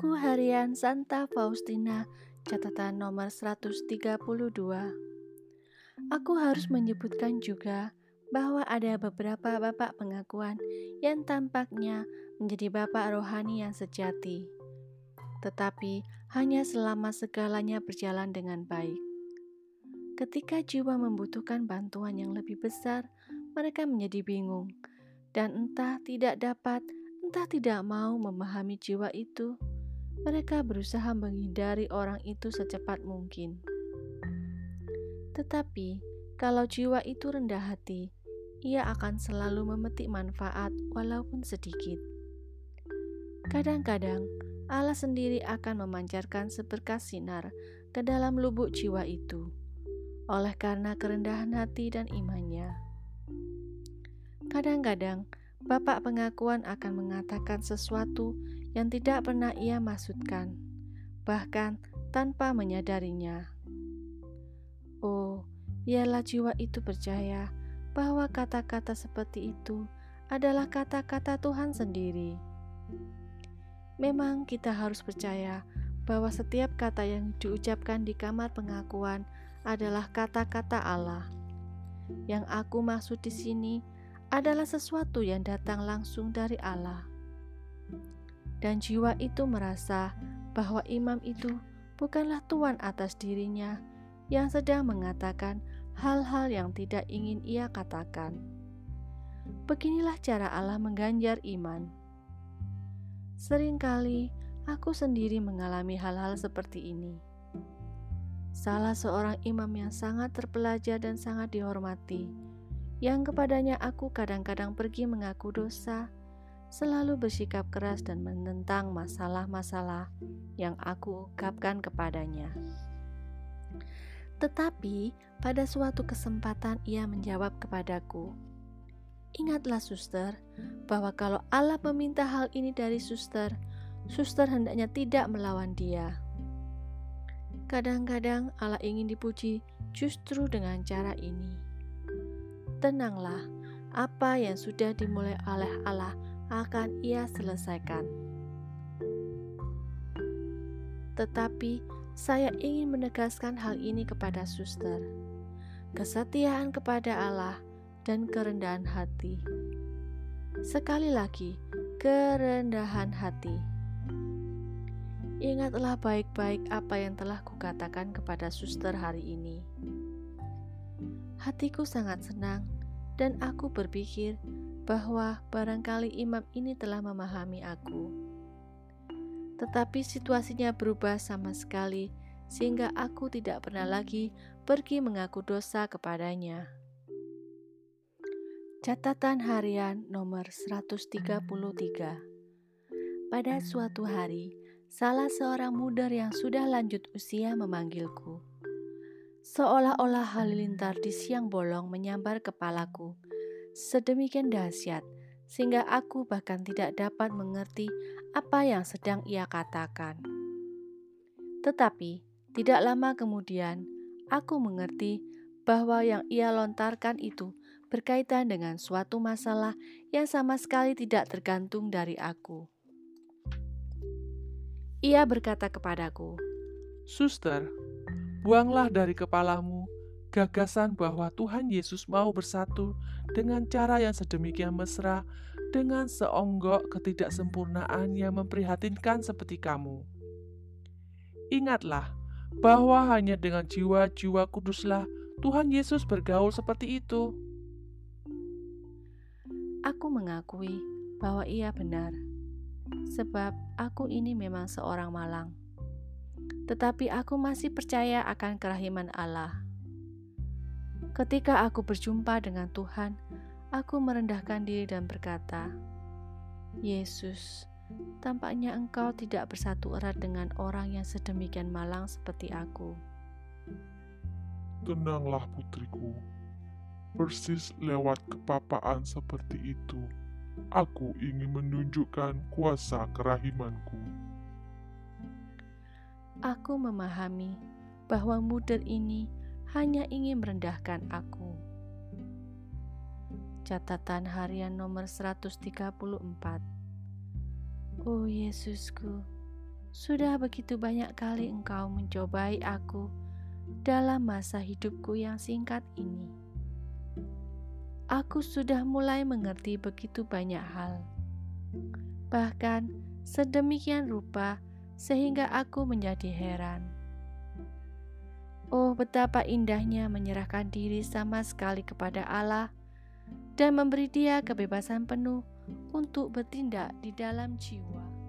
Buku Harian Santa Faustina, catatan nomor 132. Aku harus menyebutkan juga bahwa ada beberapa bapak pengakuan yang tampaknya menjadi bapak rohani yang sejati, tetapi hanya selama segalanya berjalan dengan baik. Ketika jiwa membutuhkan bantuan yang lebih besar, mereka menjadi bingung dan entah tidak dapat entah tidak mau memahami jiwa itu, mereka berusaha menghindari orang itu secepat mungkin. Tetapi, kalau jiwa itu rendah hati, ia akan selalu memetik manfaat walaupun sedikit. Kadang-kadang, Allah sendiri akan memancarkan seberkas sinar ke dalam lubuk jiwa itu, oleh karena kerendahan hati dan imannya. Kadang-kadang, Bapak pengakuan akan mengatakan sesuatu yang tidak pernah ia maksudkan, bahkan tanpa menyadarinya. Oh, biarlah jiwa itu percaya bahwa kata-kata seperti itu adalah kata-kata Tuhan sendiri. Memang kita harus percaya bahwa setiap kata yang diucapkan di kamar pengakuan adalah kata-kata Allah. Yang aku maksud di sini adalah sesuatu yang datang langsung dari Allah. Dan jiwa itu merasa bahwa imam itu bukanlah tuan atas dirinya yang sedang mengatakan hal-hal yang tidak ingin ia katakan. Beginilah cara Allah mengganjar iman. Seringkali aku sendiri mengalami hal-hal seperti ini. Salah seorang imam yang sangat terpelajar dan sangat dihormati yang kepadanya aku kadang-kadang pergi mengaku dosa, selalu bersikap keras dan menentang masalah-masalah yang aku ungkapkan kepadanya. Tetapi pada suatu kesempatan ia menjawab kepadaku, Ingatlah suster, bahwa kalau Allah meminta hal ini dari suster, suster hendaknya tidak melawan dia. Kadang-kadang Allah ingin dipuji justru dengan cara ini. Tenanglah, apa yang sudah dimulai oleh Allah akan Ia selesaikan. Tetapi saya ingin menegaskan hal ini kepada suster. Kesetiaan kepada Allah dan kerendahan hati. Sekali lagi, kerendahan hati. Ingatlah baik-baik apa yang telah kukatakan kepada suster hari ini. Hatiku sangat senang, dan aku berpikir bahwa barangkali imam ini telah memahami aku. Tetapi situasinya berubah sama sekali, sehingga aku tidak pernah lagi pergi mengaku dosa kepadanya. Catatan harian nomor 133 Pada suatu hari, salah seorang muda yang sudah lanjut usia memanggilku. Seolah-olah halilintar di siang bolong menyambar kepalaku, sedemikian dahsyat sehingga aku bahkan tidak dapat mengerti apa yang sedang ia katakan. Tetapi tidak lama kemudian, aku mengerti bahwa yang ia lontarkan itu berkaitan dengan suatu masalah yang sama sekali tidak tergantung dari aku. Ia berkata kepadaku, "Suster, Buanglah dari kepalamu gagasan bahwa Tuhan Yesus mau bersatu dengan cara yang sedemikian mesra dengan seonggok ketidaksempurnaan yang memprihatinkan seperti kamu. Ingatlah bahwa hanya dengan jiwa-jiwa kuduslah Tuhan Yesus bergaul seperti itu. Aku mengakui bahwa ia benar, sebab aku ini memang seorang malang tetapi aku masih percaya akan kerahiman Allah. Ketika aku berjumpa dengan Tuhan, aku merendahkan diri dan berkata, "Yesus, tampaknya Engkau tidak bersatu erat dengan orang yang sedemikian malang seperti aku." Tenanglah, putriku. Persis lewat kepapaan seperti itu, aku ingin menunjukkan kuasa kerahimanku. Aku memahami bahwa mudir ini hanya ingin merendahkan aku. Catatan harian nomor 134 Oh Yesusku, sudah begitu banyak kali Engkau mencobai aku dalam masa hidupku yang singkat ini. Aku sudah mulai mengerti begitu banyak hal, bahkan sedemikian rupa sehingga aku menjadi heran. Oh, betapa indahnya menyerahkan diri sama sekali kepada Allah dan memberi Dia kebebasan penuh untuk bertindak di dalam jiwa.